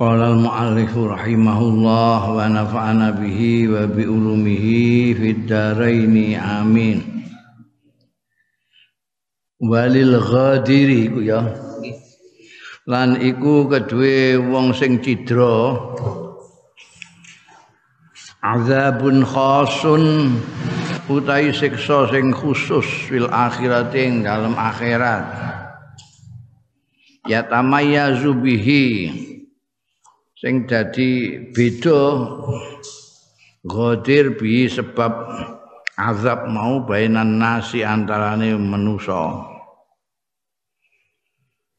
Qala al-mu'allif rahimahullah wa nafa'ana bihi wa bi ulumihi fid dharain amin. Walil ghadiri iku ya. Lan iku kedue wong sing cidra azabun khasun utai siksa sing khusus fil akhirat ing dalam akhirat ya tamayyazu bihi sing dadi beda ghadir bi sebab azab mau bainan nasi antarane manusa.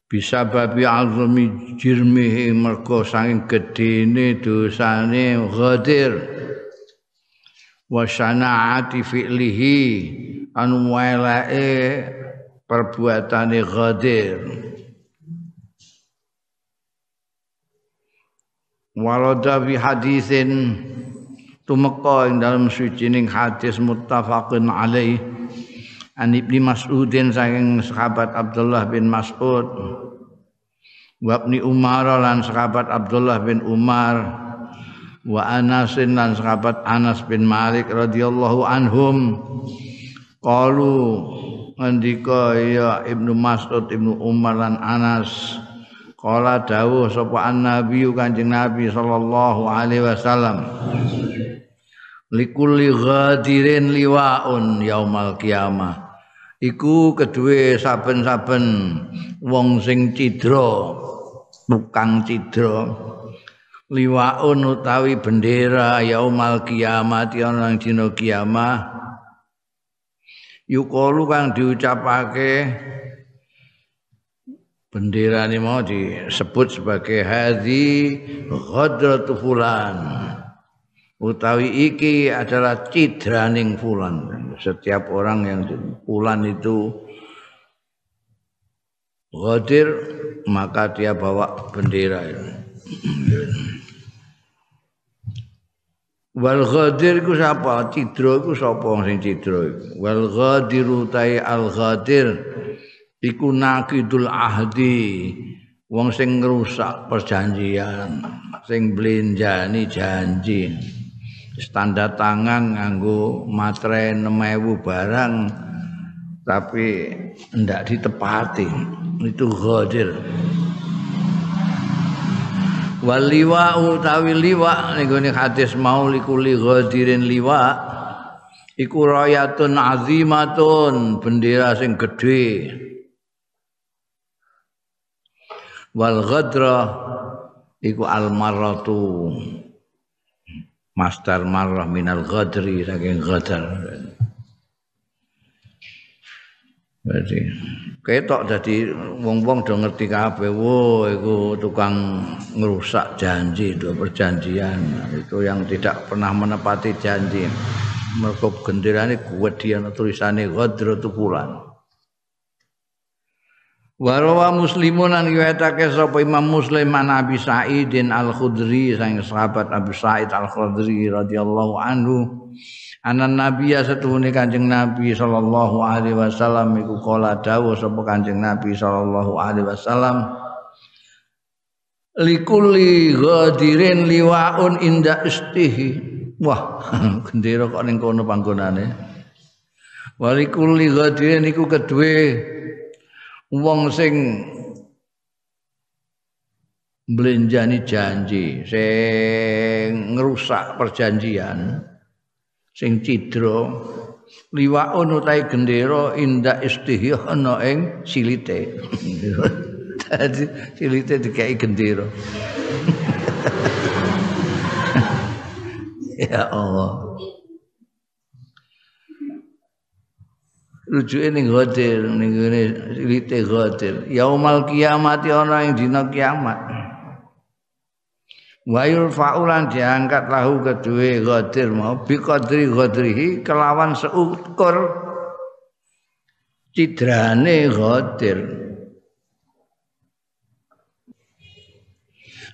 Bisa babi azmi jirmihi mergo saking gedene dosane ghadir. Wa sana'ati fi'lihi anu perbuatane ghadir Walada fi hadisin tumeka ing dalam sucining hadis muttafaqun alaih. An Ibnu Mas'udin saking sahabat Abdullah bin Mas'ud. Wa Umar lan sahabat Abdullah bin Umar. Wa Anas lan sahabat Anas bin Malik radhiyallahu anhum. Qalu andika ya Ibnu Mas'ud Ibnu Umar lan Anas Kala dawuh sapa Nabi Kanjeng Nabi sallallahu alaihi wasallam. Likulli ghadirin liwaun yaumal kiamah. Iku kedue saben-saben wong sing cidra, tukang cidra. Liwaun utawi bendera yaumal kiamat ana ing dina kiamah. Yukalu kang diucapake bendera ini mau disebut sebagai hadhi ghadratu fulan. Utawi iki adalah cidraning fulan. Setiap orang yang fulan itu ghadir maka dia bawa bendera wal ghadir ku sapa? Cidra ku sapa sing cidra wal ghadiru tai al ghadir iku nakidul ahdi wong sing ngrusak perjanjian sing blenjani janji. Standar tangan nganggo matre 6000 barang tapi ndak ditepati. Itu ghadir. Waliwa utawi liwa ning hadis mau likuli ghadirin liwa iku rayatun azimatun bendera sing gedhe wal ghadra iku al marratu. Masdar marrah minal ghadri saking ghadar. Jadi ketok jadi wong-wong do ngerti kabeh wo iku tukang ngerusak janji do perjanjian. Itu yang tidak pernah menepati janji. Mergo genderane kuwet dia tulisane ghadratu fulan Warawa muslimun an riwayatake sapa Imam Muslim an Abi Sa'idin Al-Khudri sang sahabat Abu Sa'id Al-Khudri radhiyallahu anhu. Anan nabiya setuhune Kanjeng Nabi sallallahu alaihi wasallam iku kala dawuh sapa Kanjeng Nabi sallallahu alaihi wasallam likulli ghadirin liwaun inda istihi. Wah gendera kok ning kono panggonane. Walikulli ghadirin iku kedue wong sing mblenjani janji sing ngrusak perjanjian sing cidra liwaun utahe gendera indak istihana ing silite. Dadi silite dikai gendera. Ya Allah rujuke ning ghadir ning ngene lite ghadir yaumal kiamat ana ing dina kiamat. Wa yurfa'ulan diangkat lahu kedue ghadir mau bi qadri ghadrihi kelawan seukur cidrane ghadir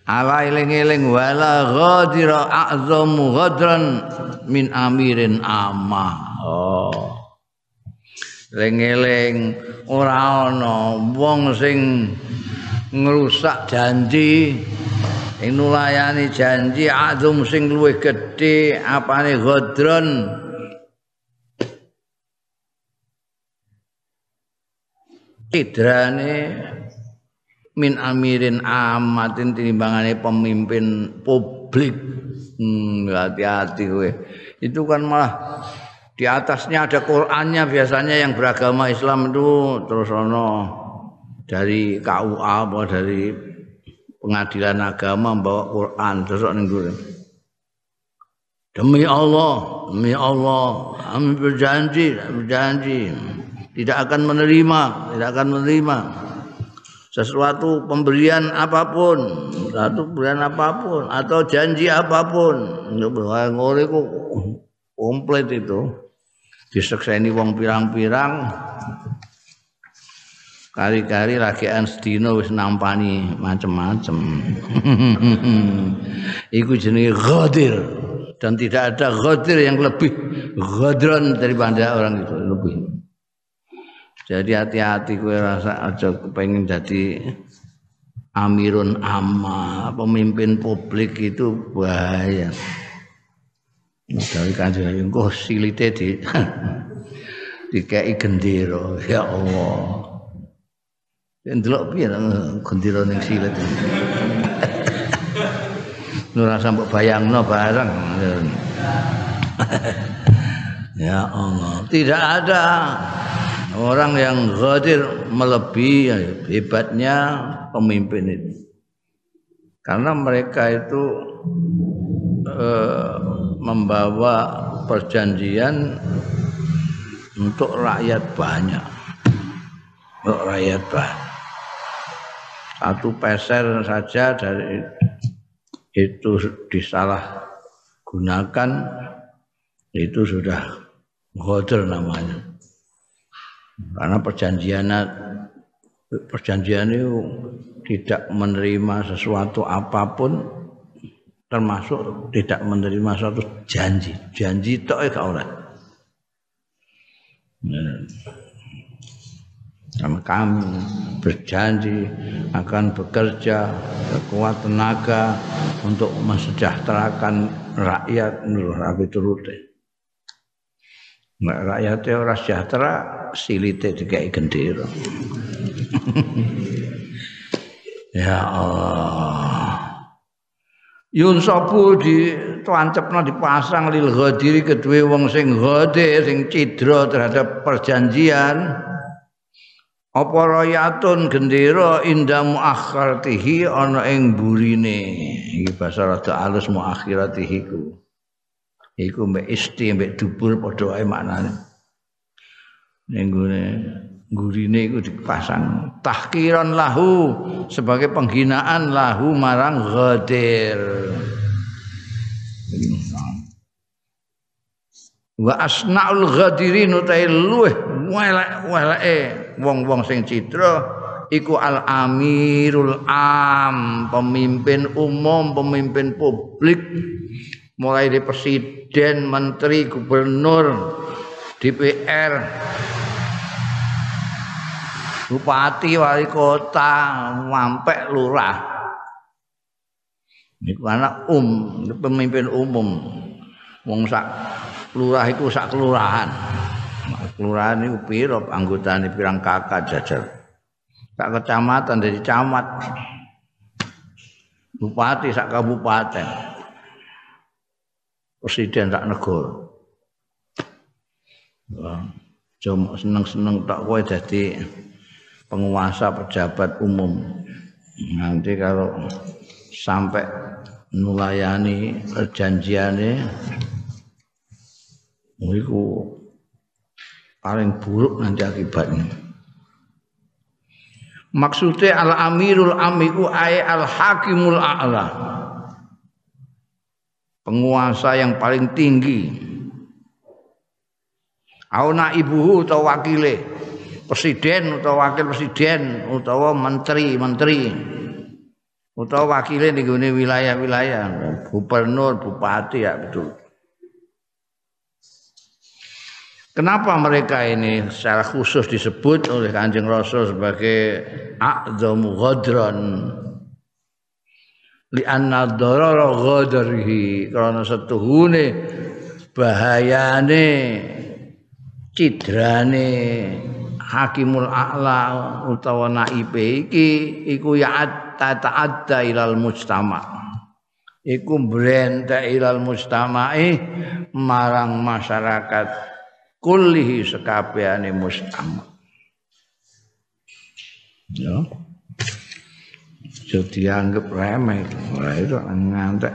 ala eling-eling wala ghadira a'zamu ghadran min amirin amma oh eling-eling ora ana wong sing ngrusak janji. Ing nulayani janji azum sing luwih gedhe apane godron idrane min amirin amatin tinimbangane pemimpin publik. Hmm, hati-hati kowe. Itu kan malah di atasnya ada Qur'annya biasanya yang beragama Islam itu terus ono dari KUA apa dari pengadilan agama bawa Quran terus ning Demi Allah, demi Allah, kami berjanji, berjanji tidak akan menerima, tidak akan menerima sesuatu pemberian apa pun, satu pemberian apa pun atau janji apa pun. Ngore ku komplit itu disekseni wong pirang-pirang. Kari-kari rakyat sedina wis nampani macem-macem. Iku jenenge ghadir. Dan tidak ada ghadir yang lebih ghadron daripada orang itu lebih. Jadi hati-hati kowe rasa aja kepengin jadi amirun amma pemimpin publik itu bahaya dari kanjeng kok silite di dikai gendera ya Allah. Ndelok piye gendera ning silet? Ora sampe bayangno bareng. Ya Allah tidak ada orang yang ghadir melebihi hebatnya pemimpin itu. Karena mereka itu eh, membawa perjanjian untuk rakyat banyak. Untuk rakyat banyak. Satu peser saja dari itu disalah gunakan itu sudah ghadir namanya. Karena perjanjian perjanjian itu tidak menerima sesuatu apa pun termasuk tidak menerima suatu janji. Janji itu gak oleh. Sama kami berjanji akan bekerja sekuat tenaga untuk mensejahterakan rakyat. Nur rapi turute. Rakyat ora sejahtera silite dikai gendera. Ya Allah yun sapu di tuancepna dipasang lil ghadiri kedue wong sing ghadir sing cidra terhadap perjanjian. Apa rayatun gendera inda muakhiratihi ana ing burine iki basa rada alus muakhiratihi ku iku mbek isti mbek dubur padha ae maknane. Ning gurine iku dipasang tahkiran lahu sebagai penghinaan lahu marang ghadir. Wa asnaul ghadirin utai luweh weleke wong-wong sing citra iku al amirul am pemimpin umum pemimpin publik mulai dari presiden menteri gubernur DPR bupati wali kota sampai lurah. Niku anak um pemimpin umum. Wong sak lurah iku sak kelurahan. Kelurahan niku pira anggotane pirang kakak jajar? Sak kecamatan dari camat. Bupati sak kabupaten. Presiden sak negara. Seneng-seneng tak kowe dadi penguasa pejabat umum. Nanti kalau sampai nulayani perjanjiannya itu paling buruk nanti akibatnya. Maksudnya al amirul amiku ay al hakimul a'la. Penguasa yang paling tinggi. Au ibu atau wakile presiden atau wakil presiden utawa menteri-menteri utawa wakile di wilayah-wilayah. Gubernur bupati ya betul. Kenapa mereka ini secara khusus disebut oleh Kanjeng Rasul sebagai a'dhamu ghadran? Li anna darara ghadrihi karena setuhune bahayane cidrane Hakimul A'la utawa naibe iki iku ya ta'adda ilal mujtama. Iku brenta ilal mujtama'i marang masyarakat kullihi sekabehane mustama ya. Jadi dianggap remeh Wah, itu ngantek.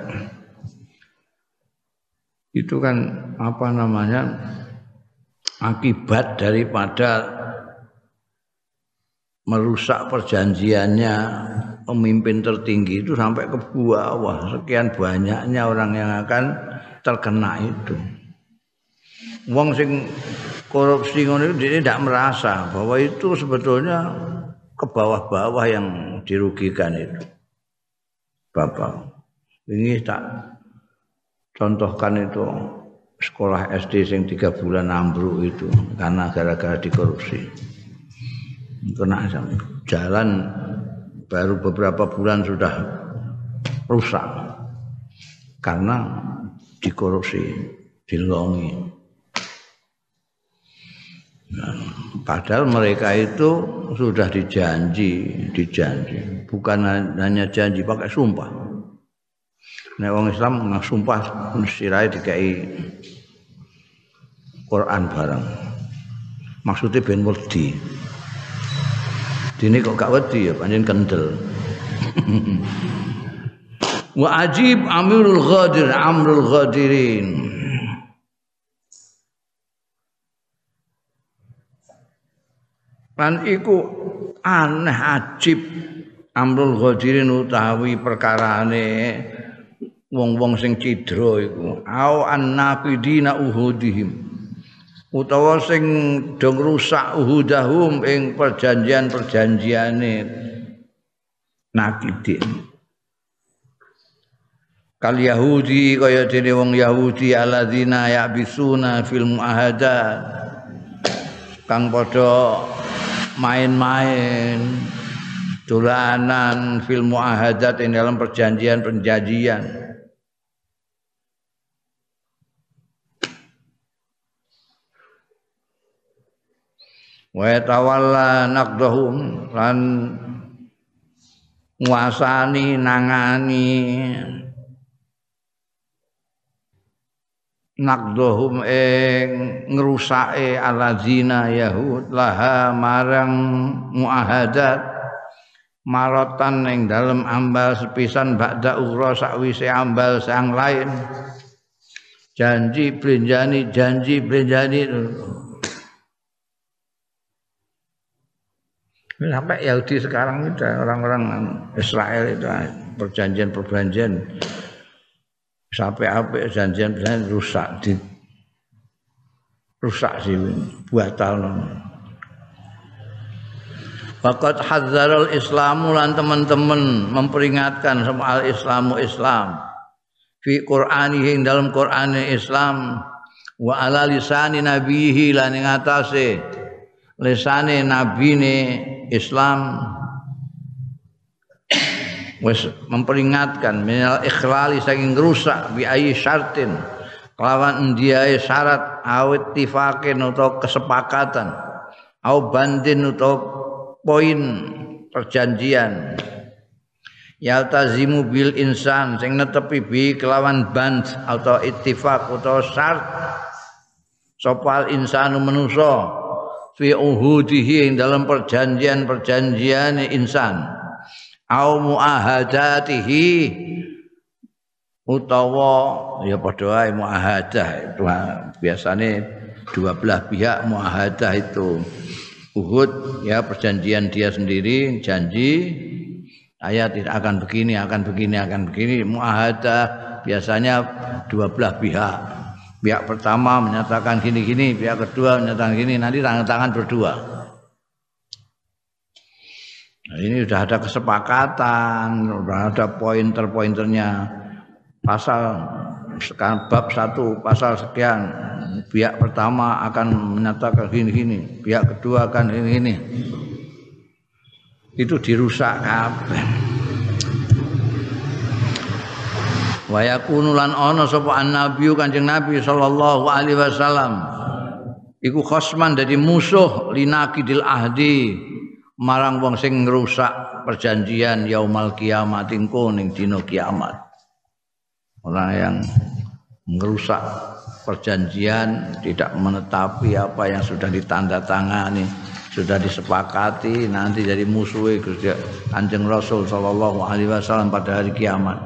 Itu kan apa namanya akibat daripada merusak perjanjiannya pemimpin tertinggi itu sampai ke bawah sekian banyaknya orang yang akan terkena itu wong sing korupsi ngono dia tidak merasa bahwa itu sebetulnya ke bawah-bawah yang dirugikan itu. Bapak, ini tak contohkan itu sekolah SD yang tiga bulan ambruk itu karena gara-gara dikorupsi. Kena jalan baru beberapa bulan sudah rusak karena dikorupsi, dilongi. Padahal mereka itu sudah dijanji, dijanji, bukan hanya janji pakai sumpah. Nek wong Islam sumpah sirai dikai Quran bareng. Maksudnya ben wedi. Dini kok gak wedi ya panjen kendel. Wa ajib Amirul Ghadir Amrul Ghadirin. lan iku aneh ajib amrul ghadirin utawi perkarane wong-wong sing cidra iku au annaqidina uhudihim utawa sing dong rusak uhudahum ing perjanjian-perjanjiane nakidin. Kal yahudi kaya dene wong yahudi alladzina ya'bisuna fil muahadat kang padha main-main dolanan film muahadat ini dalam perjanjian-perjanjian wa tawalla naqdahum lan nguasani nangani nakdohum ing ngrusake alazina yahud laha marang muahadat marotan ing dalem ambal sepisan ba'da ukhra sakwise ambal sang lain. Janji blenjani janji blenjani sampai Yahudi sekarang itu orang-orang Israel itu perjanjian-perjanjian sampai apa janjian janjian rusak di rusak sih buatan Fakat hadzarul Islamu lan teman-teman memperingatkan soal Islamu Islam. Fi Qur'anihi dalam Qur'an Islam wa ala lisani nabihi lan ing atase lisane nabine Islam wis memperingatkan minal ikhlali saking rusak bi ayi syartin kelawan ndiae syarat awit tifakin atau kesepakatan au bandin atau poin perjanjian. Yaltazimu bil insan sing netepi bi kelawan band atau ittifaq atau syarat sopal insanu menuso fi uhudihi dalam perjanjian-perjanjian insan. Au muahadatihi utawa ya padha wae muahadah. Itu biasanya dua belah pihak muahadah itu. Uhud ya perjanjian dia sendiri janji tidak akan begini akan begini akan begini. Muahadah biasanya dua belah pihak. Pihak pertama menyatakan gini-gini, pihak kedua menyatakan gini, nanti tangan tangan berdua. Nah, ini sudah ada kesepakatan, sudah ada pointer-pointernya. Pasal sekarang bab satu pasal sekian pihak pertama akan menyatakan gini-gini, pihak kedua akan gini-gini. Itu dirusak kabeh. Wa yakunu lan ana sapa annabi Kanjeng Nabi sallallahu alaihi wasallam iku khosman dadi musuh linakidil ahdi marang wong sing ngrusak perjanjian yaumal kiamat engko ning dina kiamat. Orang yang merusak perjanjian, tidak menetapi apa yang sudah ditandatangani, sudah disepakati nanti jadi musuh Kanjeng Rasul sallallahu alaihi wasallam pada hari kiamat.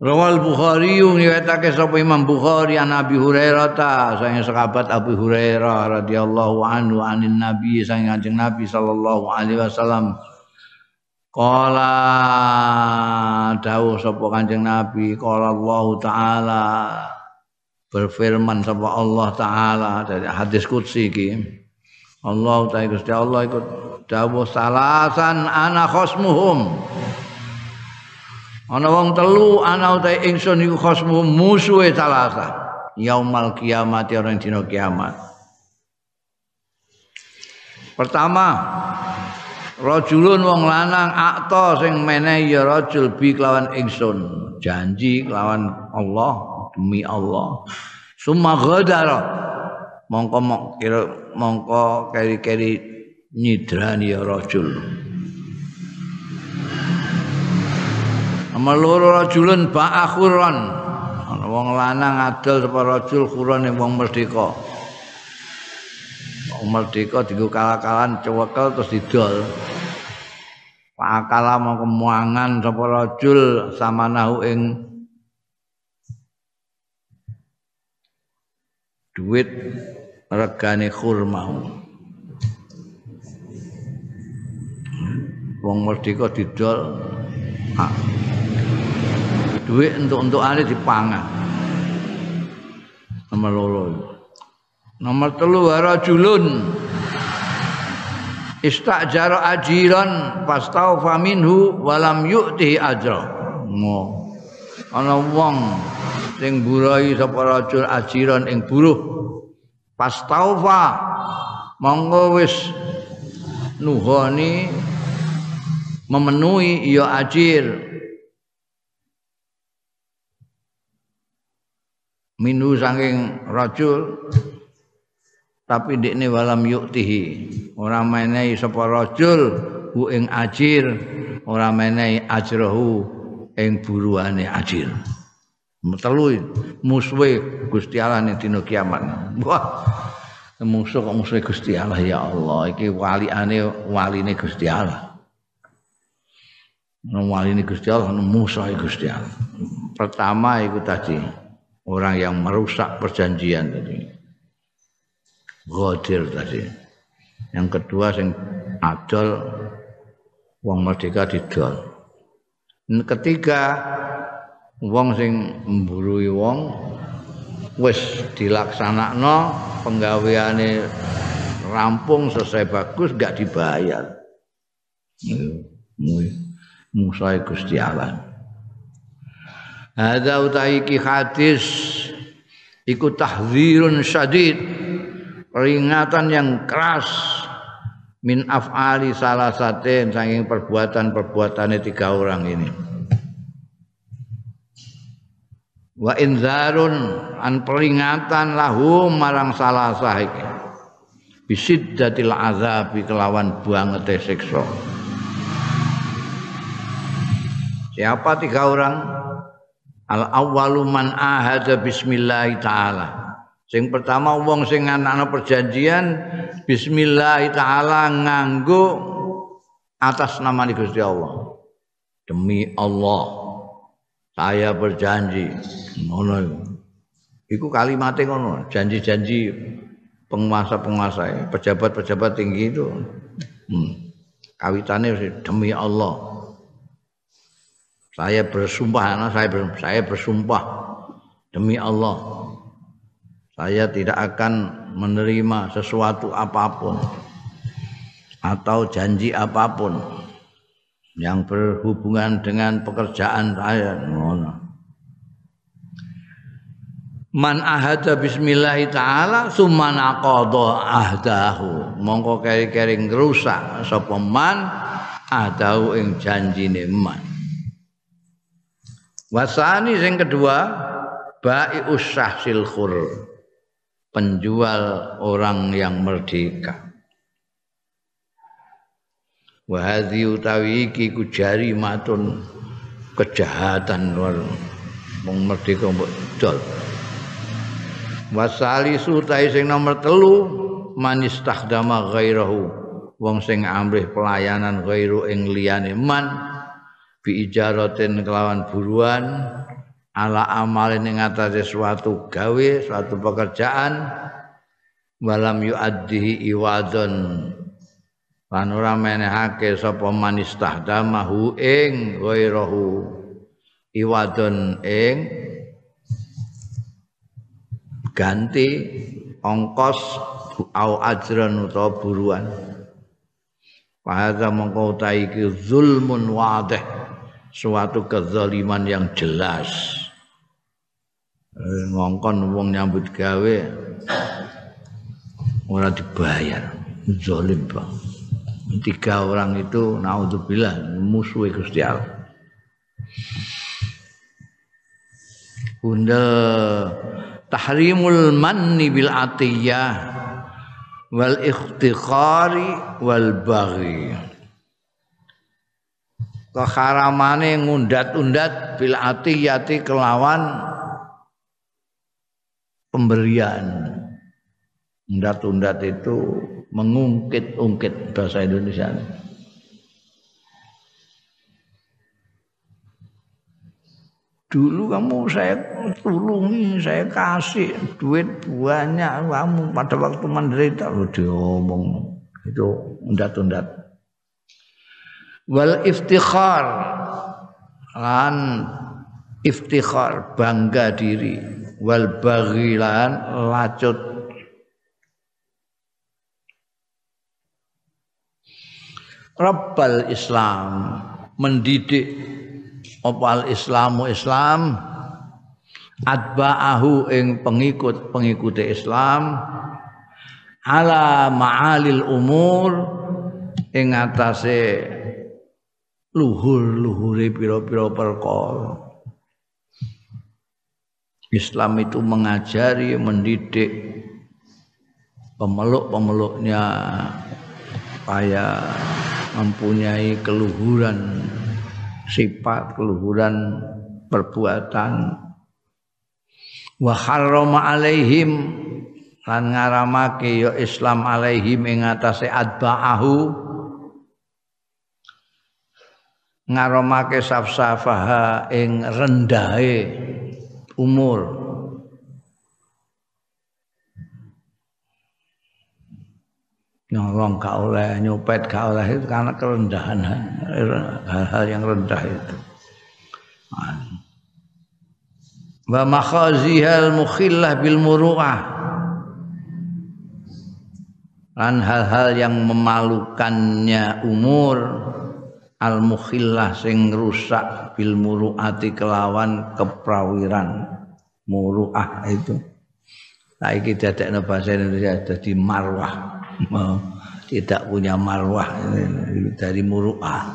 Rawal Bukhari riwayatake sapa Imam Bukhari an Abi Hurairah ta sang sahabat Abu Hurairah radhiyallahu anhu anin Nabi sang Kanjeng Nabi sallallahu alaihi wasallam Kala dawuh sapa Kanjeng Nabi, kala Allah taala berfirman sapa Allah taala dari hadis qudsi iki. Allah taala Gusti Allah ikut dawuh salasan ana khosmuhum. Ana wong telu ana utahe ingsun iku khosmuhum musuhe salasa. Yaumal kiamat orang dina kiamat. Pertama, Rajulun wong lanang akta sing menehi ya rajul bi kelawan ingsun, janji kelawan Allah demi Allah. Summa ghadara. Mongko mongko keri-keri nyidrani ya rajul. Loro rajulun ba'akhuran. Ana wong lanang adol sapa rajul khuran wong merdeka. merdeka dienggo kalah-kalahan cewekel terus didol. Pakala mau kemuangan sapa rajul samanahu ing duit regane kurma. Wong merdeka didol. Ah. Duit untuk-untukane dipangan. Nomor loro. Nomor telu rajulun istajara ajiran pastaufa minhu walam yu'tihi ajra. Mo. Ana wong sing burai sapa rajul ajiran ing buruh pastaufa monggo wis nuhoni memenuhi ya ajir minu saking rajul tapi ndekne walam yuktihi ora menehi sapa rajul hu ing ajir. Ora menehi ajrahu ing buruane ajir. Telu musuhe Gusti Allah ning dina kiamat. Wah musuh kok musuhe Gusti Allah? Ya Allah iki waliane waline Gusti Allah. Waline Gusti Allah musuhe Gusti Allah. Pertama itu tadi orang yang merusak perjanjian tadi Ghadir tadi. Yang kedua sing adol wong merdeka didol. Ketiga wong sing mburui wong wis dilaksanakno penggaweane rampung selesai bagus gak dibayar. Musai Gusti Allah. Hadza utaiki hadis iku tahdzirun syadid peringatan yang keras min af'ali salah saten saking perbuatan-perbuatannya tiga orang ini. Wa inzarun an peringatan lahu marang salah sahik bisiddatil azabi kelawan banget siksa. Siapa tiga orang al awwalu man ahada bismillah taala Sing pertama wong sing ana perjanjian bismillah taala nganggo atas nama Gusti Allah. Demi Allah saya berjanji ngono iku. Iku kalimatnya ngono, janji-janji penguasa-penguasa, pejabat-pejabat tinggi itu. Hmm. Kawitannya demi Allah. Saya bersumpah saya saya bersumpah demi Allah saya tidak akan menerima sesuatu apa pun atau janji apa pun yang berhubungan dengan pekerjaan saya. Man ahada bismillah taala summan aqadha ahdahu. Mongko keri-keri ngrusak sapa man ahdahu ing janjine man. Wasani sing kedua bai usahsil khur. Penjual orang yang merdeka. wa utawi iki ku matun kejahatan luar wong merdeka mbok dol wasali sutai sing nomor telu manis tahdama ghairahu wong sing amrih pelayanan ghairu ing liyane man bi kelawan buruan ala amalin ing atase suatu gawe suatu pekerjaan walam yuaddihi iwadon lan ora menehake sapa manistahdamahu ing ghairahu iwadon ing ganti ongkos au ajran utawa buruan. Fahadha mongkau taiki zulmun wadih Suatu kezaliman yang jelas eh, Ngongkon wong nyambut gawe Orang dibayar Zolim bang tiga orang itu naudzubillah musuh Gusti Allah. Bunda tahrimul manni bil atiyah wal ikhtikhari wal baghi. Keharamane ngundat-undat bil atiyati kelawan pemberian. Undat-undat itu mengungkit-ungkit bahasa Indonesia. Dulu kamu saya tulungi, saya kasih duit banyak kamu pada waktu menderita lu diomong itu undat-undat. Wal iftikhar lan iftikhar bangga diri. Wal baghilan lacut. Rabbal Islam. Mendidik opal Islamu Islam. Adba'ahu ing pengikut pengikut Islam. Ala ma'alil umur. Ing atase luhur-luhure pira-pira perkara Islam itu mengajari mendidik pemeluk-pemeluknya supaya mempunyai keluhuran sifat, keluhuran perbuatan. Wa harrama alaihim lan ngaramake ya Islam alaihim ing atase adba'ahu ngaramake safsafaha ing rendahe umur. Nyolong gak oleh nyopet gak oleh itu karena kerendahan hal-hal yang rendah itu. Wa makhazihal mukhillah bil muru'ah. Dan hal-hal yang memalukannya umur al mukhillah sing rusak bil muru'ati kelawan keprawiran. Muru'ah itu. Saiki dadekno bahasa Indonesia dadi marwah. Tidak punya marwah. Dari muruah.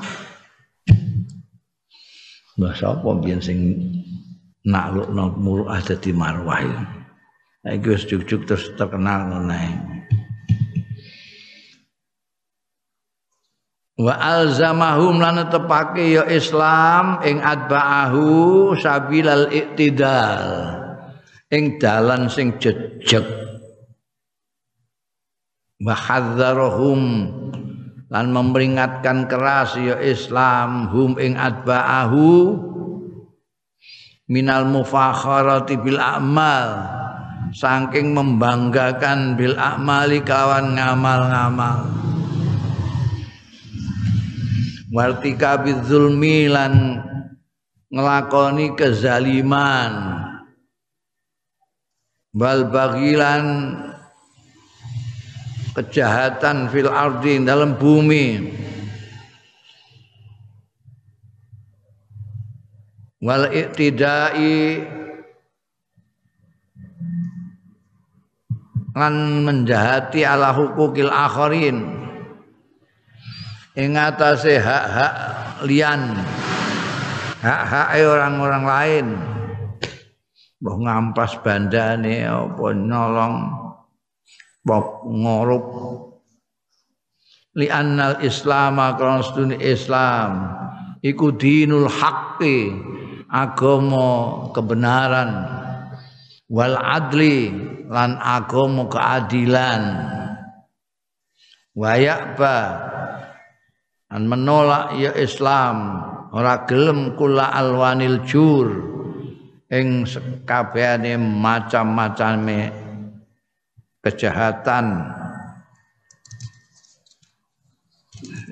Mbah sapa biyen sing naklukno muruah dadi marwah itu. Saiki wis juk-juk terus terkenal ngono Wa alzamahum lan tepake ya Islam ing adba'ahu sabilal iktidal. Ing dalan sing jejeg. Wahadzarhum lan memperingatkan keras ya Islam hum ing adba'ahu minal mufakharati bil a'mal. Saking membanggakan bil a'mali kawan ngamal-ngamal wartika bidzulmi lan ngelakoni kezaliman. Bal bagilan kejahatan fil ardi dalam bumi. Wal iktidai lan menjahati ala hukukil akharin ing atase hak-hak lian. Hak-hak orang-orang lain. Mbah ngampas bandane apa nolong bok ngorup li annal islam krana islam iku dinul haqqi agama kebenaran. Wal adli lan agama keadilan. Wayak ba an menolak ya Islam ora gelem kula alwanil jur ing sekabehane macam-macame kejahatan.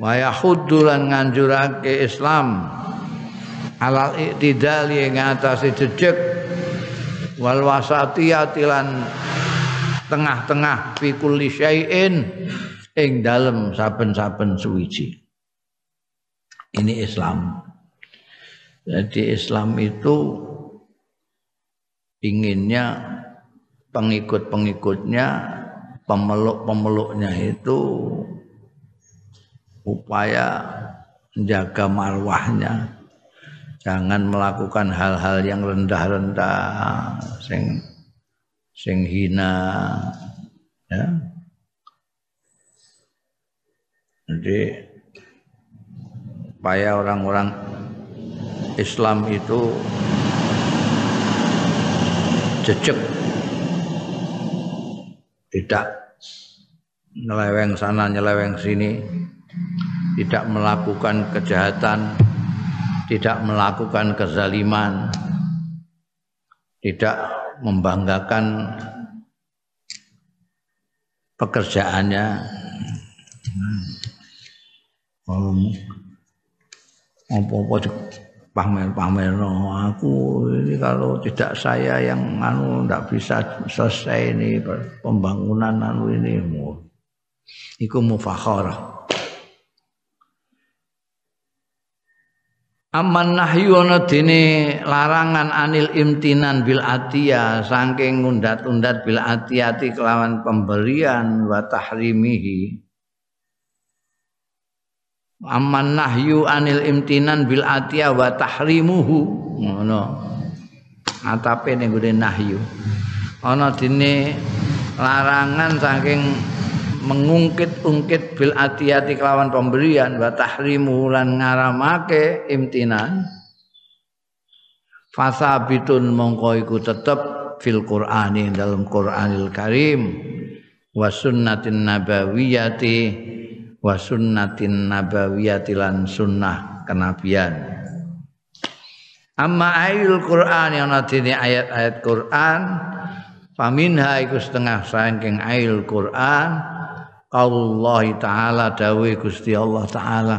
Wa yahuddu nganjurake Islam alal iktidali ing atase jejeg wal wasatiyati lan tengah-tengah fi kulli syai'in ing dalem saben-saben suwiji ini Islam jadi Islam itu inginnya pengikut-pengikutnya, pemeluk-pemeluknya itu upaya menjaga marwahnya. Jangan melakukan hal-hal yang rendah-rendah, sing sing hina ya. Jadi supaya orang-orang Islam itu jejak tidak nyeleweng sana nyeleweng sini tidak melakukan kejahatan tidak melakukan kezaliman tidak membanggakan pekerjaannya apa-apa pamer-pamer no. aku ini kalau tidak saya yang anu tidak bisa selesai ini pembangunan anu ini. Iku mufakhar Aman nahyu ana dene larangan anil imtinan bil atiya saking ngundat-undat bil atiyati kelawan pemberian wa tahrimihi Aman nahyu anil imtinan bil atiyah wa tahrimuhu. Ngono. Atape ning gone nahyu. Ana dene larangan saking mengungkit-ungkit bil atiyati kelawan pemberian wa tahrimu lan ngaramake imtinan. Fasabitun mongko iku tetep fil qur'ani dalam Qur'anil Karim. Wa sunnatin nabawiyati wa sunnatin nabawiyati lan sunnah kenabian. Amma ayul Qur'an yang dene ayat-ayat Qur'an faminha iku setengah saking ayul Qur'an. Allah taala dawe Gusti Allah taala.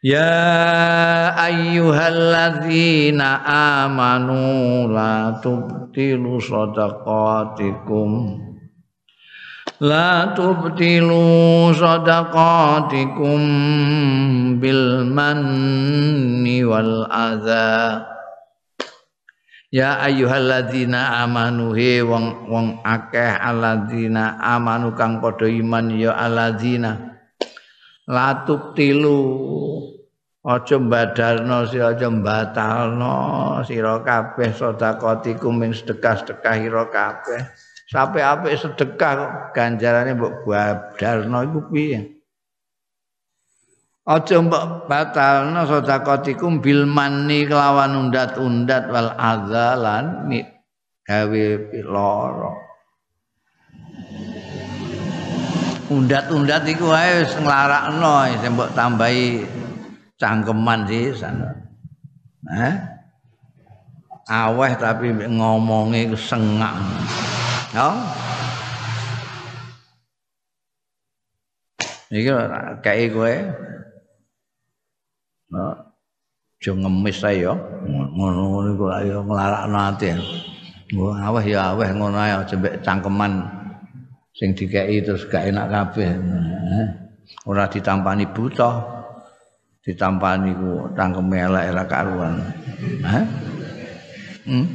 Ya ayyuhalladzina amanu la tubtilu sadaqatikum La tubtilu sadaqatikum bil manni wal adha Ya ayyuhalladzina amanu he wong wong akeh alladzina amanu kang padha iman ya alladzina. La tubtilu aja mbadalno sira aja batalno sira kabeh sedekahatikum ing sedekah-sedekah ira kabeh sampai apik sedekah kok ganjarane mbok badarno iku piye? Aja mbok batalno sedekatikum bil manni kelawan undat-undat wal azalan gawe piloro undat-undat iku wae wis nglarakno sing mbok tambahi cangkeman sih sana eh aweh tapi ngomongnya sengak Ya. Iki kae kowe. aja ngemis ae ya ngono iku ayo nglarakno ati Wah, aweh ya aweh ngono ae aja mbek cangkeman sing dikeki terus gak enak kabeh. Ora ditampani buta. Ditampani ku cangkeme elek ora karuan. Hah? Hmm.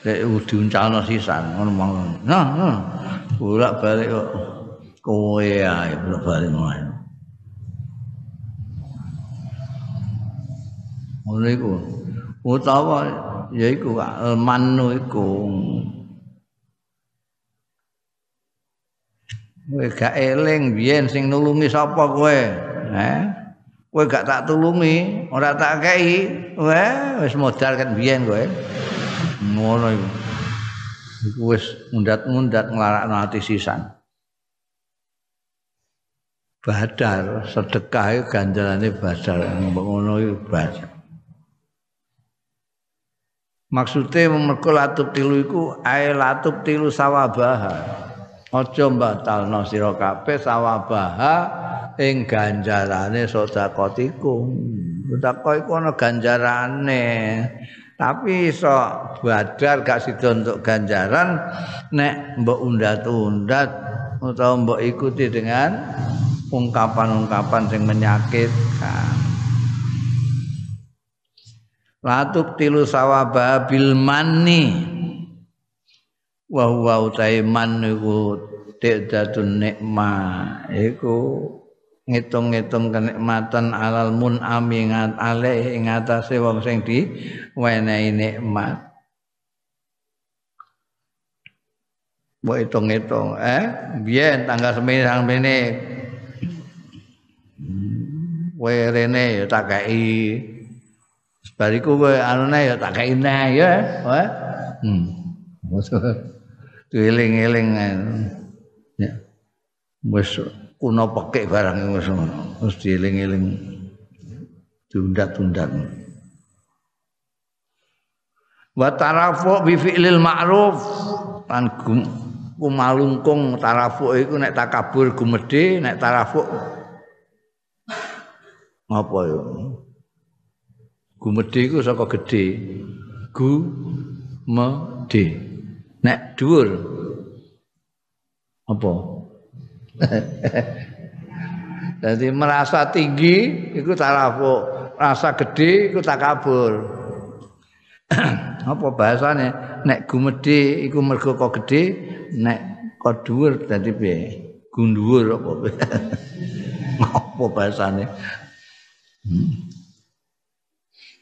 Dek diuncalno sisan ngono mong. Nah. Bolak-balik kok kowe ae bolak-balik ngono. Ngono iku. Utawa yaiku almanu iku. Kowe gak eling biyen sing nulungi sapa kowe? Eh? Kowe gak tak tulungi, ora tak kei. Wah, wis modal kan biyen kowe. Ngono iku. Iku wis mundat-mundat nglarakno ati sisan. Badar, sedekah ganjarane badar, ngono iku badar. Maksudnya mergo latub tilu iku ae latub tilu sawabaha. Aja batalno sira kabeh sawabaha ing ganjarane sedekahku. Sedekah iku ana ganjarane. Tapi iso badar gak sida untuk ganjaran nek mbok undat-undat utawa mbok ikuti dengan ungkapan-ungkapan sing menyakitkan. Latuk tilu sawaba bil manni wa huwa utaiman iku tidadun nikmah iku ngitung-ngitung kenikmatan alal mun amingat ale ing atase wong sing di wenehi nikmat. Mbok hitung-hitung. Eh biyen tanggal sembilan mene. Kowe rene ya tak kei. Bariku kowe anune ya tak kei neh ya hmm. Eling-eling ya. Wis kuno pekek barang wis wis dieling-eling. Diundat-undat. Wa tarafu bi fi'lil ma'ruf. Lan kumalungkung tarafu iku nek takabur gumedhe nek tarafu apa ya gumedhe iku saka gedhe. Gu medhe nek dhuwur. Apa Jadi merasa tinggi itu tarafu, rasa gede itu takabur. apa bahasanya? Nek gumedi iku mergo kok gede, nek kok dhuwur dadi piye? Gunduwur apa? apa bahasanya? Hmm.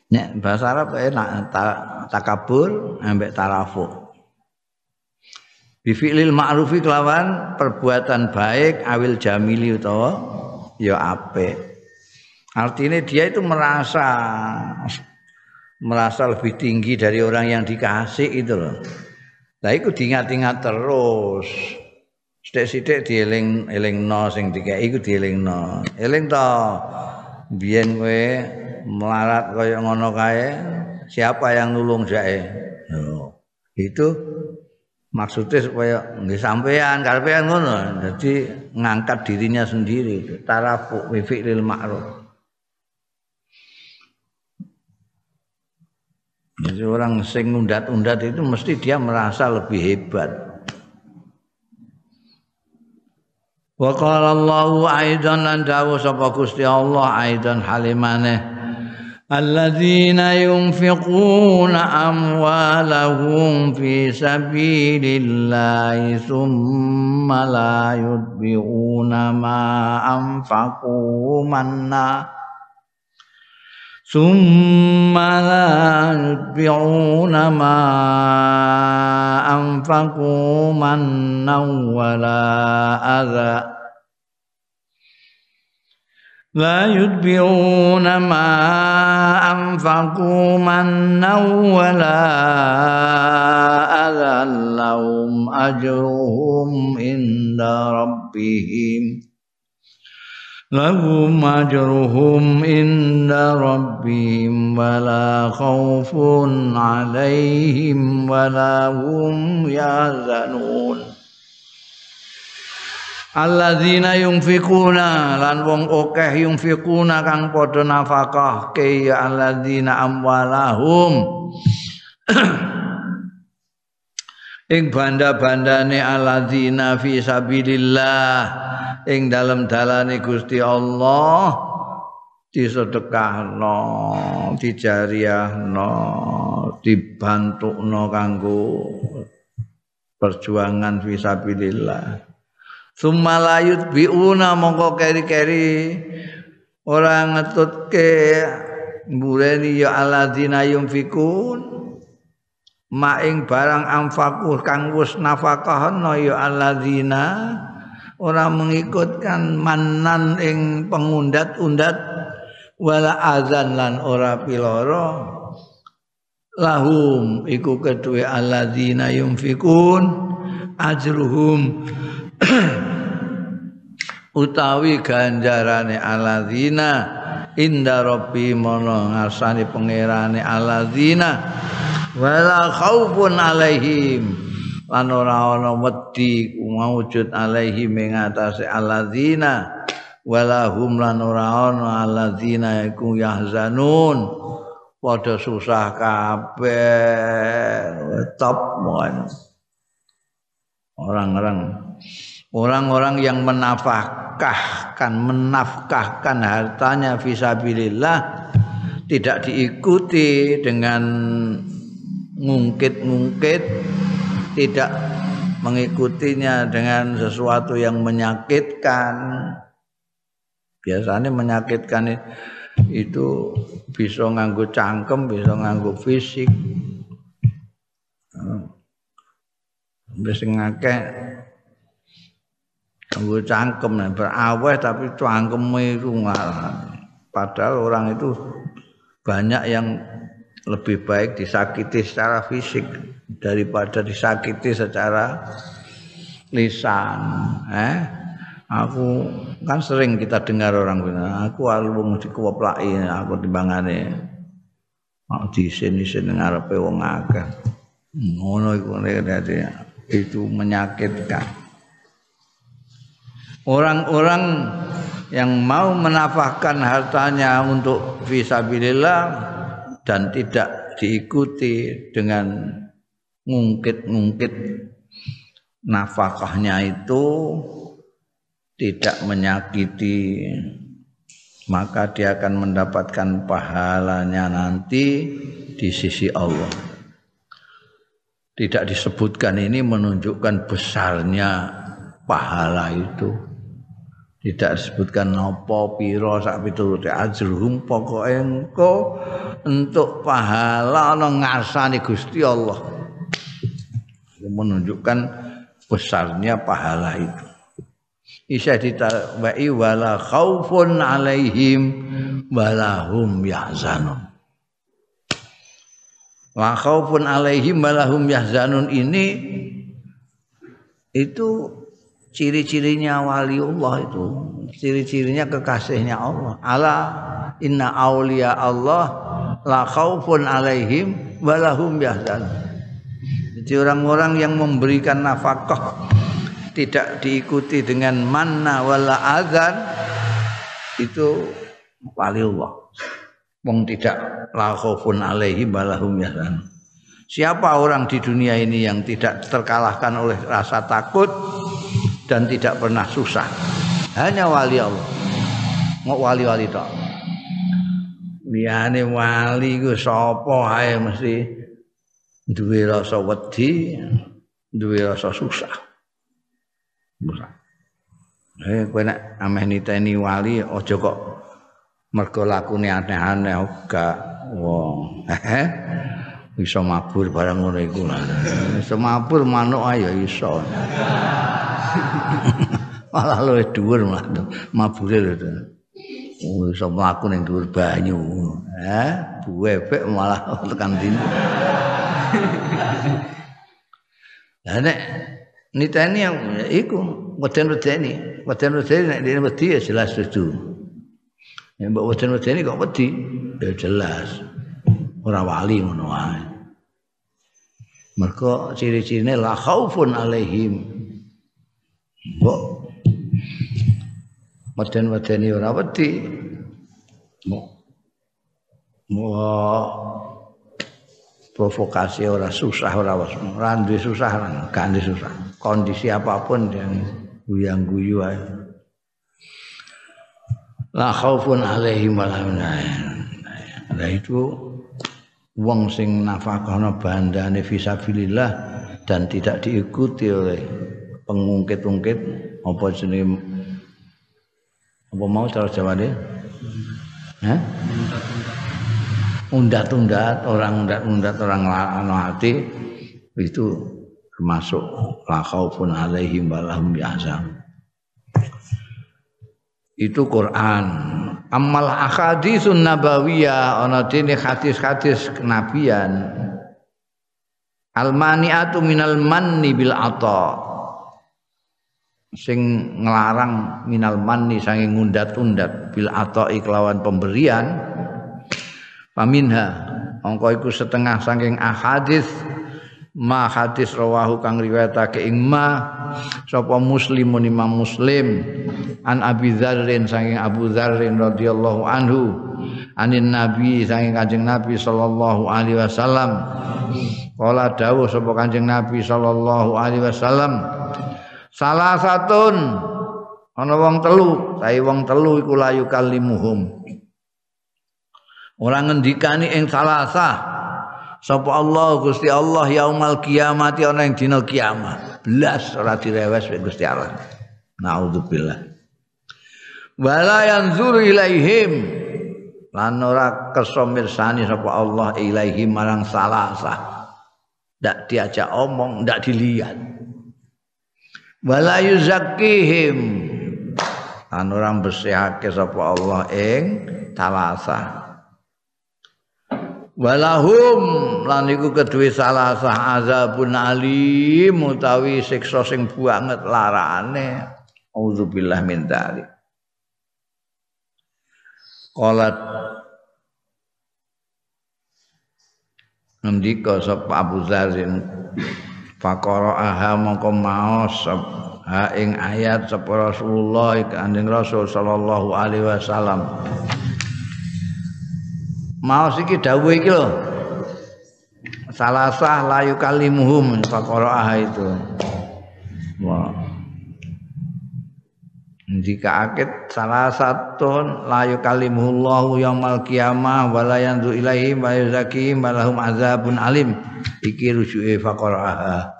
Nek bahasa Arab enak takabur ambek tarafu. Bifi'lil ma'rufi kelawan perbuatan baik awil jamili utawa ya apik. Artinya dia itu merasa merasa lebih tinggi dari orang yang dikasih itu loh. Nah itu diingat-ingat terus. Sithik-sithik dieling eling no sing dikek iku dieling no. Eling to biyen kowe melarat kaya ngono kae siapa yang nulung jae. Itu maksudnya supaya nggih sampean karepean ngono. Jadi ngangkat dirinya sendiri. Tarafu fi fi'lil ma'ruf. Jadi orang sing undat-undat itu mesti dia merasa lebih hebat. Wa qala Allahu aidan lan dawuh sapa Gusti Allah aidan halimane الذين ينفقون أموالهم في سبيل الله ثم لا يتبعون ما أنفقوا منا ثم لا يتبعون ما أنفقوا منا ولا أذى لا يتبعون ما أنفقوا منا ولا أذى. لهم أجرهم عند ربهم. لهم أجرهم عند ربهم ولا خوف عليهم ولا هم يحزنون. Alladzina yunfikuna lan wong akeh yunfikuna kang padha nafkah ke ya alladzina amwalahum. Ing banda-bandane alladzina fi sabilillah ing dalem dalane Gusti Allah disedekahno dijariahno dibantukno kanggo perjuangan fi sabilillah Summa layut biuna mongko keri-keri. Ora ngetutke mbureni ya alladzina yunfikun. Maing barang amfaku kang wis nafakahna ya alladzina. Ora mengikutkan manan ing pengundat-undat. Wala azan lan ora piloro. Lahum iku kedue alladzina yunfikun. Ajruhum utawi ganjarane aladzina inda rabbi mono ngarsane pangerane aladzina wala khaufun alaihim. Lan ora ana wedi maujud alaihim ing atase aladzina wala hum lan ora ana aladzina iku yahzanun. Padha susah kabeh top orang-orang orang-orang yang menafkahkan menafkahkan hartanya fisabilillah tidak diikuti dengan ngungkit-ngungkit tidak mengikutinya dengan sesuatu yang menyakitkan. Biasanya menyakitkan itu bisa nganggo cangkem bisa nganggo fisik. Bisa ngakeh Tunggu cangkem beraweh tapi cangkem itu padahal orang itu banyak yang lebih baik disakiti secara fisik daripada disakiti secara lisan eh? Aku kan sering kita dengar orang bilang aku alung dikewoplaki aku timbangane. Mau disin-isin ngarepe wong akeh. Ngono iku itu menyakitkan orang-orang yang mau menafahkan hartanya untuk visabilillah dan tidak diikuti dengan ngungkit-ngungkit nafkahnya itu tidak menyakiti maka dia akan mendapatkan pahalanya nanti di sisi Allah. Tidak disebutkan ini menunjukkan besarnya pahala itu tidak disebutkan nopo piro sak piturute ajruhum pokoke engko untuk pahala ana ngarsane Gusti Allah. Menunjukkan besarnya pahala itu. Isya ditabai wala khaufun alaihim walahum yahzanun. Wa khaufun alaihim walahum yahzanun ini itu ciri-cirinya waliullah itu. Ciri-cirinya kekasihnya Allah. Ala inna aulia Allah la khaufun alaihim walahum yahzan. Jadi orang-orang yang memberikan nafkah tidak diikuti dengan manna wala azan itu waliullah wong tidak la khaufun alaihim walahum yahzan. Siapa orang di dunia ini yang tidak terkalahkan oleh rasa takut dan tidak pernah susah. Hanya wali Allah. Mau wali-wali tok. Liyane wali ku sapa ae mesti duwe rasa wedi, duwe rasa susah. Susah. Eh kowe nek ameh niteni wali aja kok mergo lakune aneh-aneh ora. Wong. Hehe. Iso mabur barang ngono iku. Iso mabur manuk ayo iso. malah luwih dhuwur malah mabure lho Oh, iso mlaku ning dhuwur banyu. Eh, buwebek malah tekan dini. Lah nek niteni yang iku weden-wedeni, weden-wedeni nek dene wedi ya jelas setuju. Ya mbok weden-wedeni kok wedi ya jelas. Ora wali ngono wae. Mergo ciri-cirine la khaufun alaihim Mbok. Meden-medeni ora wedi. Wah, provokasi ora susah ora wis ora susah gak susah. Kondisi apa pun yang guyang guyu ae. La khaufun alaihim wa nah itu wong sing nafkahna bandane fisabilillah dan tidak diikuti oleh pengungkit-ungkit apa jenenge apa mau cara Jawa deh? Hah? undat-undat orang undat-undat orang lano hati itu termasuk la khaufun alaihim walahum yahzan itu Quran amal ahaditsun nabawiyah ana dene hadis-hadis kenabian almaniatu minal manni bil ata sing ngelarang minal manni saking ngundat-undat bil ata iklawan pemberian Paminha angka iku setengah saking ahadis ma hadis rawahu kang riwayatake ing ma sapa muslimun imam muslim an abi dzarrin saking abu dzarrin radhiyallahu anhu anin nabi saking kanjeng nabi sallallahu alaihi wasallam. Kala dawuh sapa kanjeng nabi sallallahu alaihi wasallam salah satun ana wong telu sae wong telu iku layu kalimuhum Orang ngendikani ing salasa sapa Allah Gusti Allah yaumal kiamati ana ing dina kiamat. Blas ora direwes Gusti Allah. Nauzubillah. Wala yanzuru ilaihim lan ora kersa mirsani sapa Allah ilaihim marang salasa. Ndak diajak omong, ndak dilihat. Wala yuzakkihim. Lan ora bersihake sapa Allah ing salasa. walahum lan iku sah azabun alim utawi siksa sing banget larane. Auzubillah min dzalik qalat ngendika sapa Abu Zarin faqara aha mongko maos ha ing ayat sapa Rasulullah kanjeng Rasul sallallahu alaihi wasallam. Mau iki dawuh iki lho. Salasah layu kalimuhum faqaraah itu. Wah jika akid salah satu layu kalimuhullahu yaumal qiyamah wala yanzu ilaihi wa yuzaki malahum azabun alim. Iki rujuke faqaraah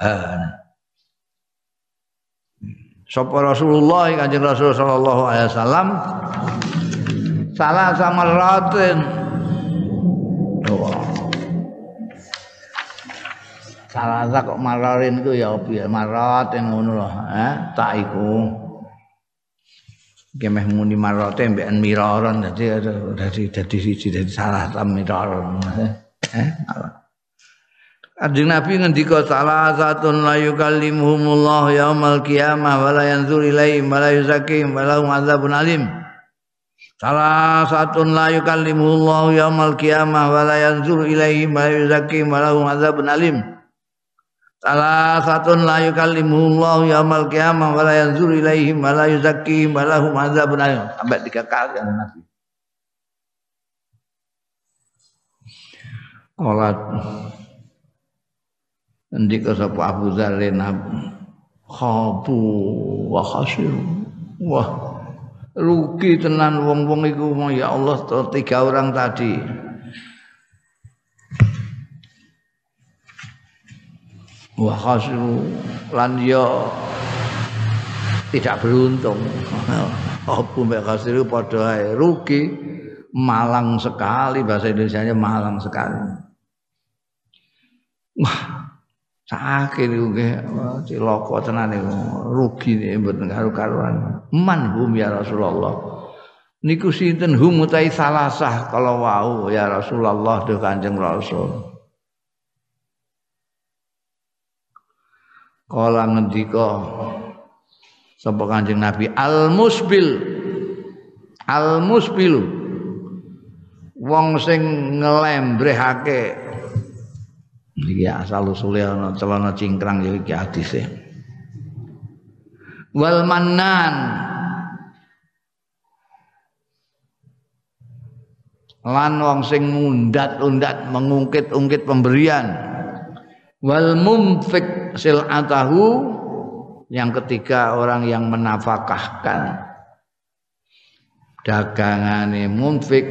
Sapa Rasulullah Kanjeng Rasul sallallahu alaihi wasallam? Salah sama ratin. Salah kok mararin iku ya piye marat ngono lho, eh? Tak iku. Kemeh muni marate mbek miraron dadi dadi dadi siji dadi salah tam miraron. Eh. Kanjeng Nabi ngendika salah satu la yukallimuhumullah yaumal qiyamah wa la yanzur ilaihim wa la yuzakkihim wa lahum adzabun alim. Salah satu la yukallimuhullah yaumal qiyamah wa la yanzur ilaihim wa la yuzakkihim wa lahum adzabun alim. Salah satu la yukallimuhullahu yaumal qiyamah wa la yanzur ilaihim wa la yuzakkihim wa lahum adzabun alim. Sampai tiga kali ada Nabi. Qalat Ndika sapa Abu Dzarrin khabu wa khasiru. Wah, rugi tenan wong-wong iku ya Allah tiga orang tadi. Wa khasiru lan ya tidak beruntung. Apa mbek khasiru padha rugi. Malang sekali bahasa Indonesia malang sekali. Wah sakit itu ciloko tenan rugi nih mboten karo-karuan man hum ya Rasulullah. Niku sinten? Hum utai salasah kalau wau ya Rasulullah de Kanjeng Rasul Kala ngendika sapa Kanjeng Nabi al musbil al musbil wong sing ngelembrehake. Iki asal usule ana celana cingkrang ya iki hadise. Wal mannan. Lan wong sing ngundat-undat mengungkit-ungkit pemberian wal mumfik silatahu yang ketiga orang yang menafkahkan dagangane munfik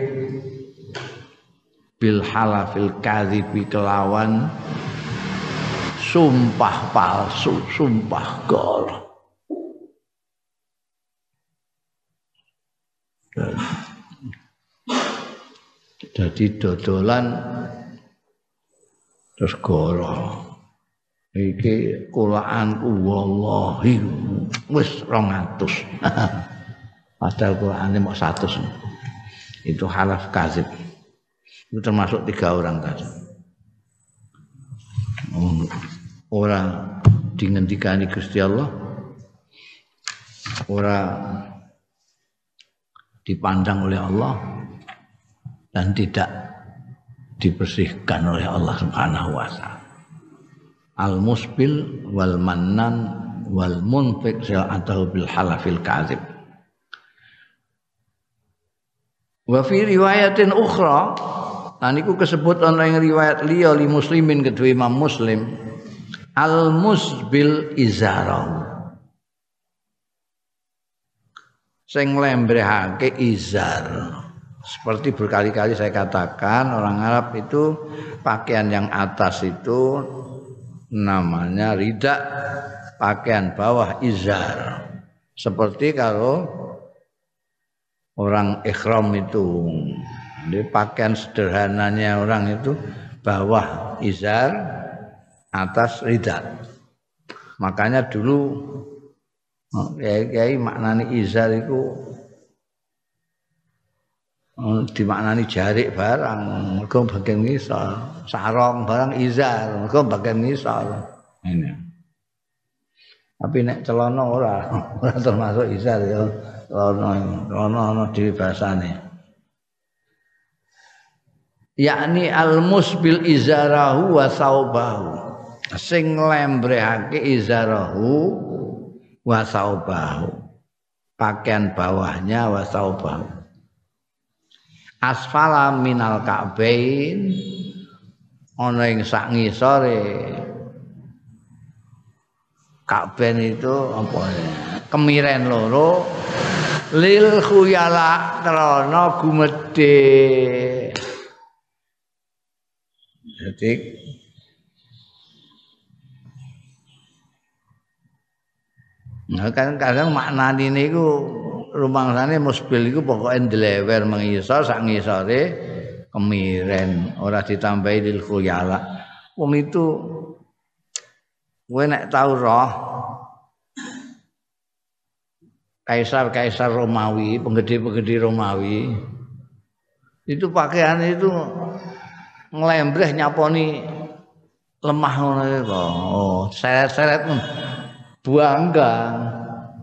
bil halafil kadhibi kelawan sumpah palsu sumpah gol. Jadi dodolan terus goro iki kulaanku wallahi wis 200 padahal Qur'ane mau 100 itu halaf kazib. Itu termasuk tiga orang tadi orang dingendikani Gusti Allah. Orang dipandang oleh Allah. Dan tidak dibersihkan oleh Allah Subhanahu wa. Al musbil wal mannan wal munfik atau bil halafil kadzib. Wa fi riwayatin ukhra lan iku kesebut ana ing riwayat liya li muslimin kedua Imam Muslim al musbil izarah sing lembrehake izar seperti berkali-kali saya katakan orang Arab itu pakaian yang atas itu namanya ridak pakaian bawah izar. Seperti kalau orang ikhram itu di pakaian sederhananya orang itu bawah izar atas ridak makanya dulu kiai-kiai maknani izar itu Oh, dimaknani jarik barang. Mergo bagian ngisor. Sarong barang izar. Mergo bagian ngisor. Ini. Tapi nek celana ora. Ora termasuk izar ya. Celana celana ana dhewe basane. Yakni al musbil izarahu wa saubahu. Sing lembrehake izarahu wa saubahu. Pakaian bawahnya wa saubahu asfala minal ka'bain ana ing sak ngisore Ka'bain itu apa? Kemiren loro lil khuyala krana gumedhe. Jadi Nah, kadang-kadang maknani niku rumangsane musbil iku pokoke ndlewer mengisor sak ngisore kemiren. Ora ditambahi lil khuyala. Wong itu kowe nek tau roh kaisar-kaisar Romawi, penggede-penggede Romawi itu pakaian itu ngelembreh nyaponi lemah ngono Oh, seret-seret bangga.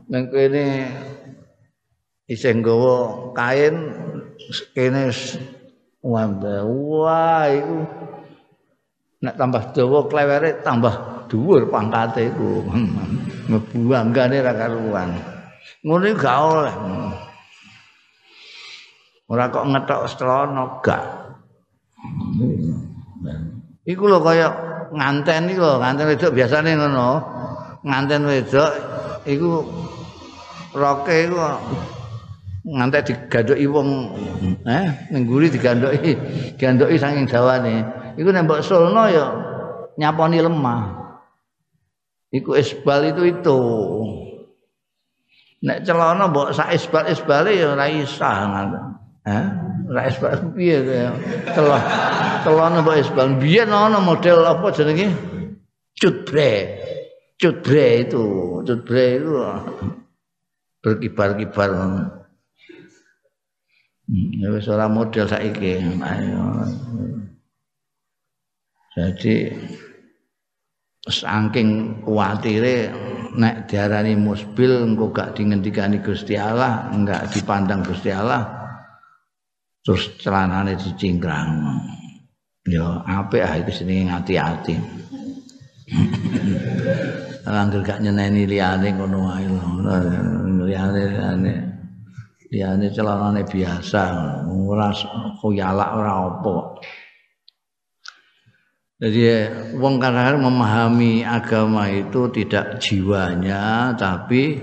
Nang kene isih nggawa kain kene wah iku. Nek tambah dawa klewere tambah dhuwur pangkate iku. Mbuanggane ra karuan. Ngono gak oleh. Ora kok ngetok celana gak. Iku lho kaya nganten iku nganten wedok biasane ngono. Nganten wedok iku roke iku ngantek digandoki wong eh ning guri digandoki gandoki saking dawane. Iku nek mbok sulno ya nyaponi lemah. Iku isbal itu itu. Nek celana mbok sak isbal isbale ya ora isah eh ora isbal piye ya celana celana mbok isbal. Biyen ana model apa jenenge? Cutbre cutbre itu cutbre itu. Berkibar-kibar Ya wis ora model saiki. Jadi saking kuatire nek diarani musbil engko gak dingendikani Gusti Allah, enggak dipandang Gusti Allah. Terus celanane dicingkrang. Ya apik ah iki senenge ngati-ati. Angger gak nyeneni liyane ngono wae lho. Liyane liyane celanane biasa ora khuyalak ora apa. Jadi wong kadang memahami agama itu tidak jiwanya tapi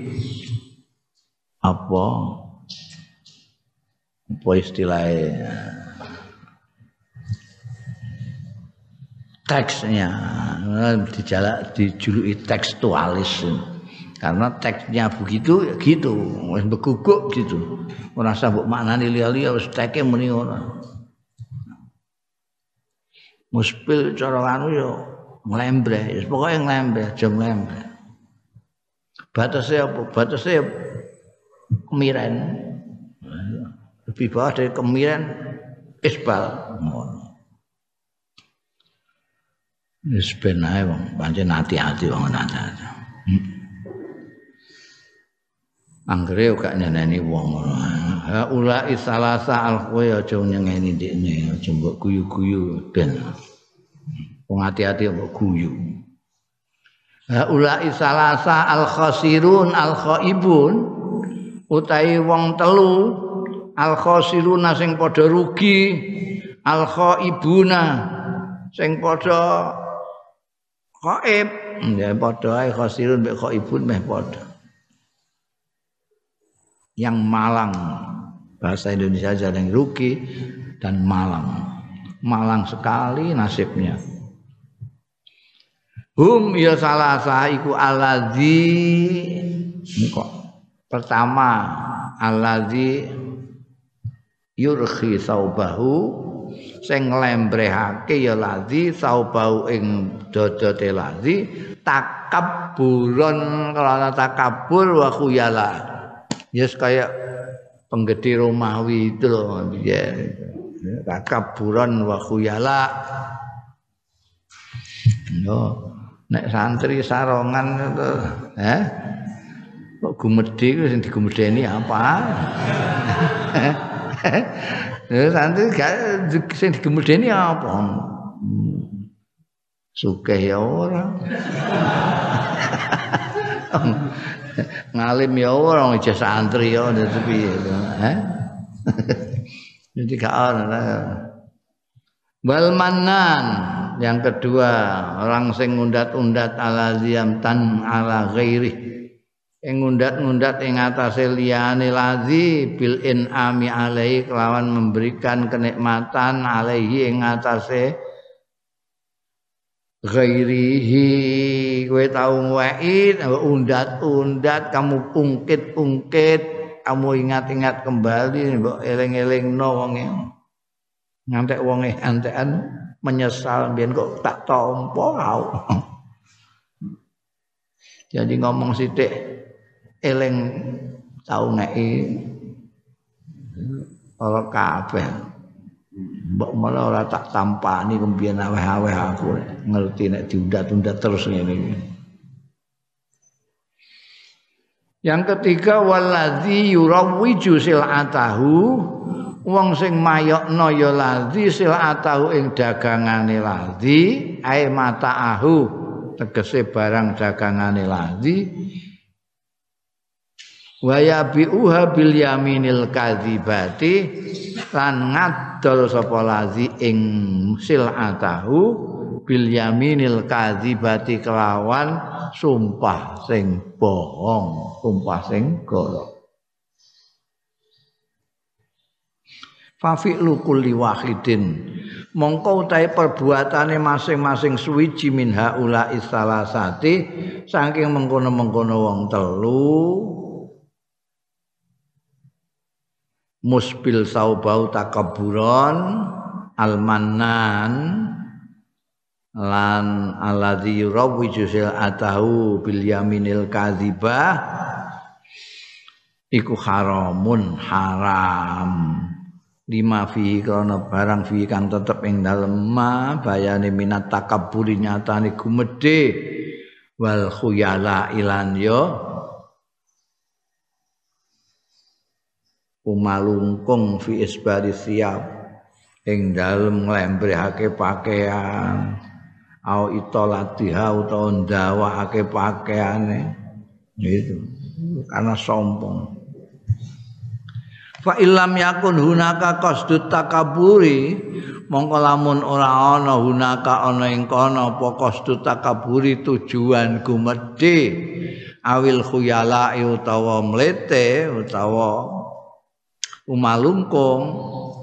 apa? Apa istilahnya? Teksnya dijalak dijuluki tekstualis karena teksnya begitu ya gitu. Wis beguguk gitu. Ora usah mbok maknani liya-liya wis teke muni ora muspil cara anu yo nglembre wis pokoke nglembre aja nglembre batasnya apa? Batasnya kemiren. Lebih bawah dari kemiren isbal. Wis ben ae wong. Pancen ati-ati wong ati-ati. Hmm. Anggere gak nyeneni wong ngono. Ha ula isalasa alkoe aja nyengeni ndekne, aja mbok guyu-guyu ben. Wong ati-ati mbok guyu. Ha ula isalasa al khasirun al khaibun utahe wong telu al khasiruna sing padha rugi al khaibuna sing padha Khaib ya padha ae khosirun mek khaibun meh padha. Yang malang. Bahasa Indonesia aja yang rugi dan malang. Malang sekali nasibnya. Hum ya salah iku aladzi kok pertama aladzi yurhi saubahu. Sing nglembrehake ya lazi saubau ing dodote takabburon kalau takabur wa khuyala yes kaya penggede Romawi itu loh ya. Takabburon wa khuyala. Yo nek santri sarongan itu eh? Kok gumedhe sing digumedeni apa? Ya santri gak sing digemudeni apa? Sugih ya ora. Ngalim ya ora aja santri ya piye eh? Jadi gak ana. Wal manan yang kedua orang sing ngundat-undat ala tan ala ghairi ing ngundat-ngundat ing atase liyane lazi bil inami alaihi kelawan memberikan kenikmatan alaihi ing atase ghairihi kowe tau ngweki undat-undat kamu ungkit-ungkit kamu ingat-ingat kembali mbok eling-elingno wonge. Ngantek wonge antekan menyesal biyen kok tak tompo kau jadi ngomong sithik eling tau ngeki ora kabeh mbok malah ora tak tampani kembiyen aweh-aweh aku ngerti nek diundat-undat terus ngene Yang ketiga waladzi yurawwiju silatahu. Wong sing mayokno ya ladzi silatahu ing dagangane ladzi ae mataahu tegese barang dagangane ladzi wa yabi'uha bil yaminil kadzibati lan ngadol sapa lazi ing silatahu bil yaminil kadzibati kelawan sumpah sing bohong sumpah sing goro Fafi'lu kulli wahidin. Mongko utahe perbuatane masing-masing suwiji min haula isalasati saking mengkono-mengkono wong telu musbil saubau takaburon almanan lan alladzi yurawwiju atahu bil yaminil kadzibah iku haramun haram. Lima fi kana barang fi kang tetep ing dalem ma bayane minat takabburi nyatane gumedhe wal khuyala ilan yo umalungkung fi isbari siap ing dalem nglembrehake pakaian. Au itolatiha utawa ndawakake pakaiane itu karena sombong. Fa illam yakun hunaka qasdut takaburi. Mongko lamun ora ana hunaka ana ing kono apa qasdut takaburi tujuan gumedhe awil khuyala utawa mlete utawa umalungkung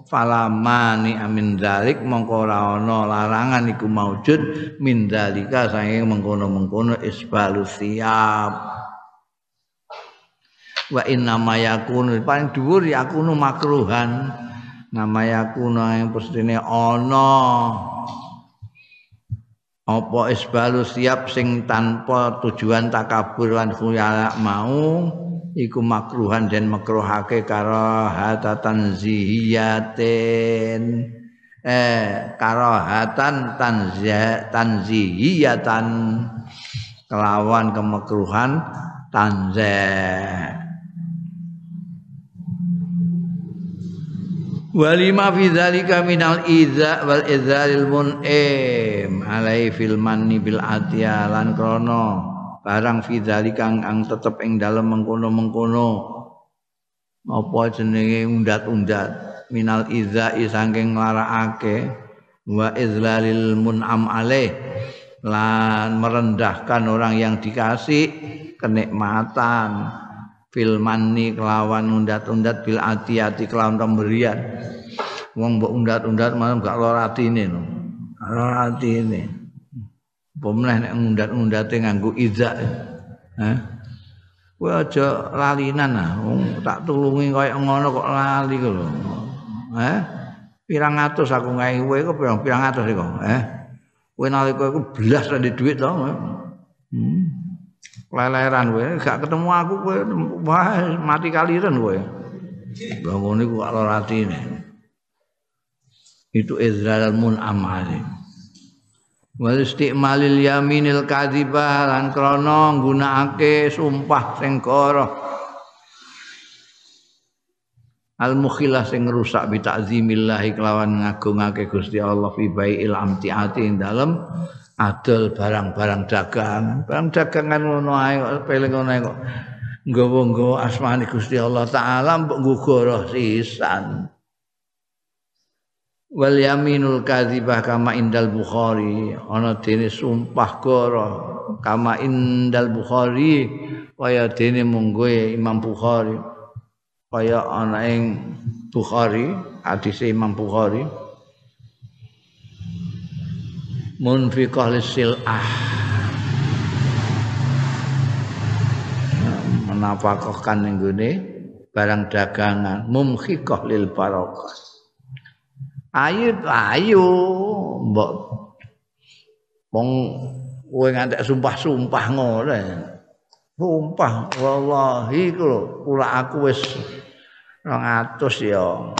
falamani amin dalik mongko ora ana larangan iku maujud min dalika saking mengkono-mengkono isbalu siap wa inna ma yakunu paling dhuwur yakunu makruhan. Nama yakunu yang pestine ana. Apa isbalu siap sing tanpa tujuan takabur lan khuyala mau iku makruhan dan makruhake karo hatatan zihiyatin. Eh karohatan tanzihiyatan. Kelawan kemakruhan tanzih. Walima fi dzalika minal idza wal idzalil mun'im. Alai fil manni bil atiya lan krana barang fi dzalika ang tetep ing dalem mengkono-mengkono. Apa jenenge undat-undat? Minal idza saking nglarakake wa izlalil mun'am alaih. Lan merendahkan orang yang dikasih kenikmatan. Fil manni kelawan undat-undat bil ati-ati kelawan pemberian. Wong mbok undat-undat malah gak lara atine no. Lara atine apa meneh nek undat-undate nganggo iza ha kowe aja lalinan ah. Wong tak tulungi kaya ngono kok lali kok lho. Ha pirang atus aku ngae kowe kok pirang pirang atus kok eh kowe nalika iku belas ra duit to. Hmm. leleran kowe. Gak ketemu aku kowe wah mati kaliren kowe. Bangun iku kok lara atine. Itu izral mun amali wal istimalil yaminil kadzibah lan krana nggunakake sumpah sing koro al mukhilah sing rusak bi ta'zimillah kelawan ngagungake Gusti Allah fi bai'il amtiati ing dalem adol barang-barang dagangan. Barang dagangan ngono ae kok peling ngono ae kok. Nggawa-nggawa asmane Gusti Allah taala mbok nggugoro sisan. Wal yaminul kadzibah kama indal Bukhari, ana dene sumpah goro. Kama indal Bukhari kaya dene munggo Imam Bukhari. Kaya ana ing Bukhari, hadis Imam Bukhari. munfiqah lisil'ah menafkahkan ning barang dagangan. Mumkhiqah lil barokah ayo ayo mbok wong kowe ngantek sumpah-sumpah ngono. Sumpah wallahi kula aku wis 200 ya.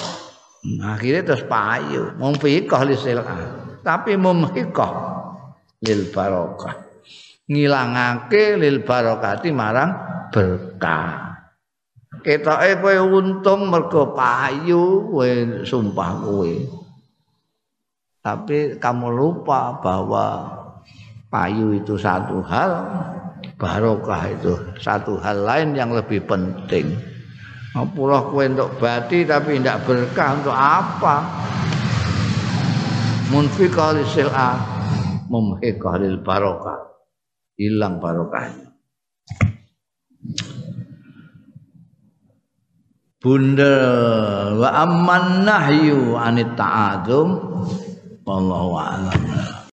Akhirnya terus payu. Mumfiqah lisil'ah tapi mumhiqah lil barokah. Ngilangake lil barokati marang berkah ketoke kowe untung mergo payu kowe sumpah kowe. Tapi kamu lupa bahwa payu itu satu hal barokah itu satu hal lain yang lebih penting. Apalah kowe untuk bati tapi tidak berkah untuk apa? munfiqah li sil'a mumhiqah lil barokah. Hilang barokahnya bunda wa amman nahyu anit ta'adzum wallahu a'lam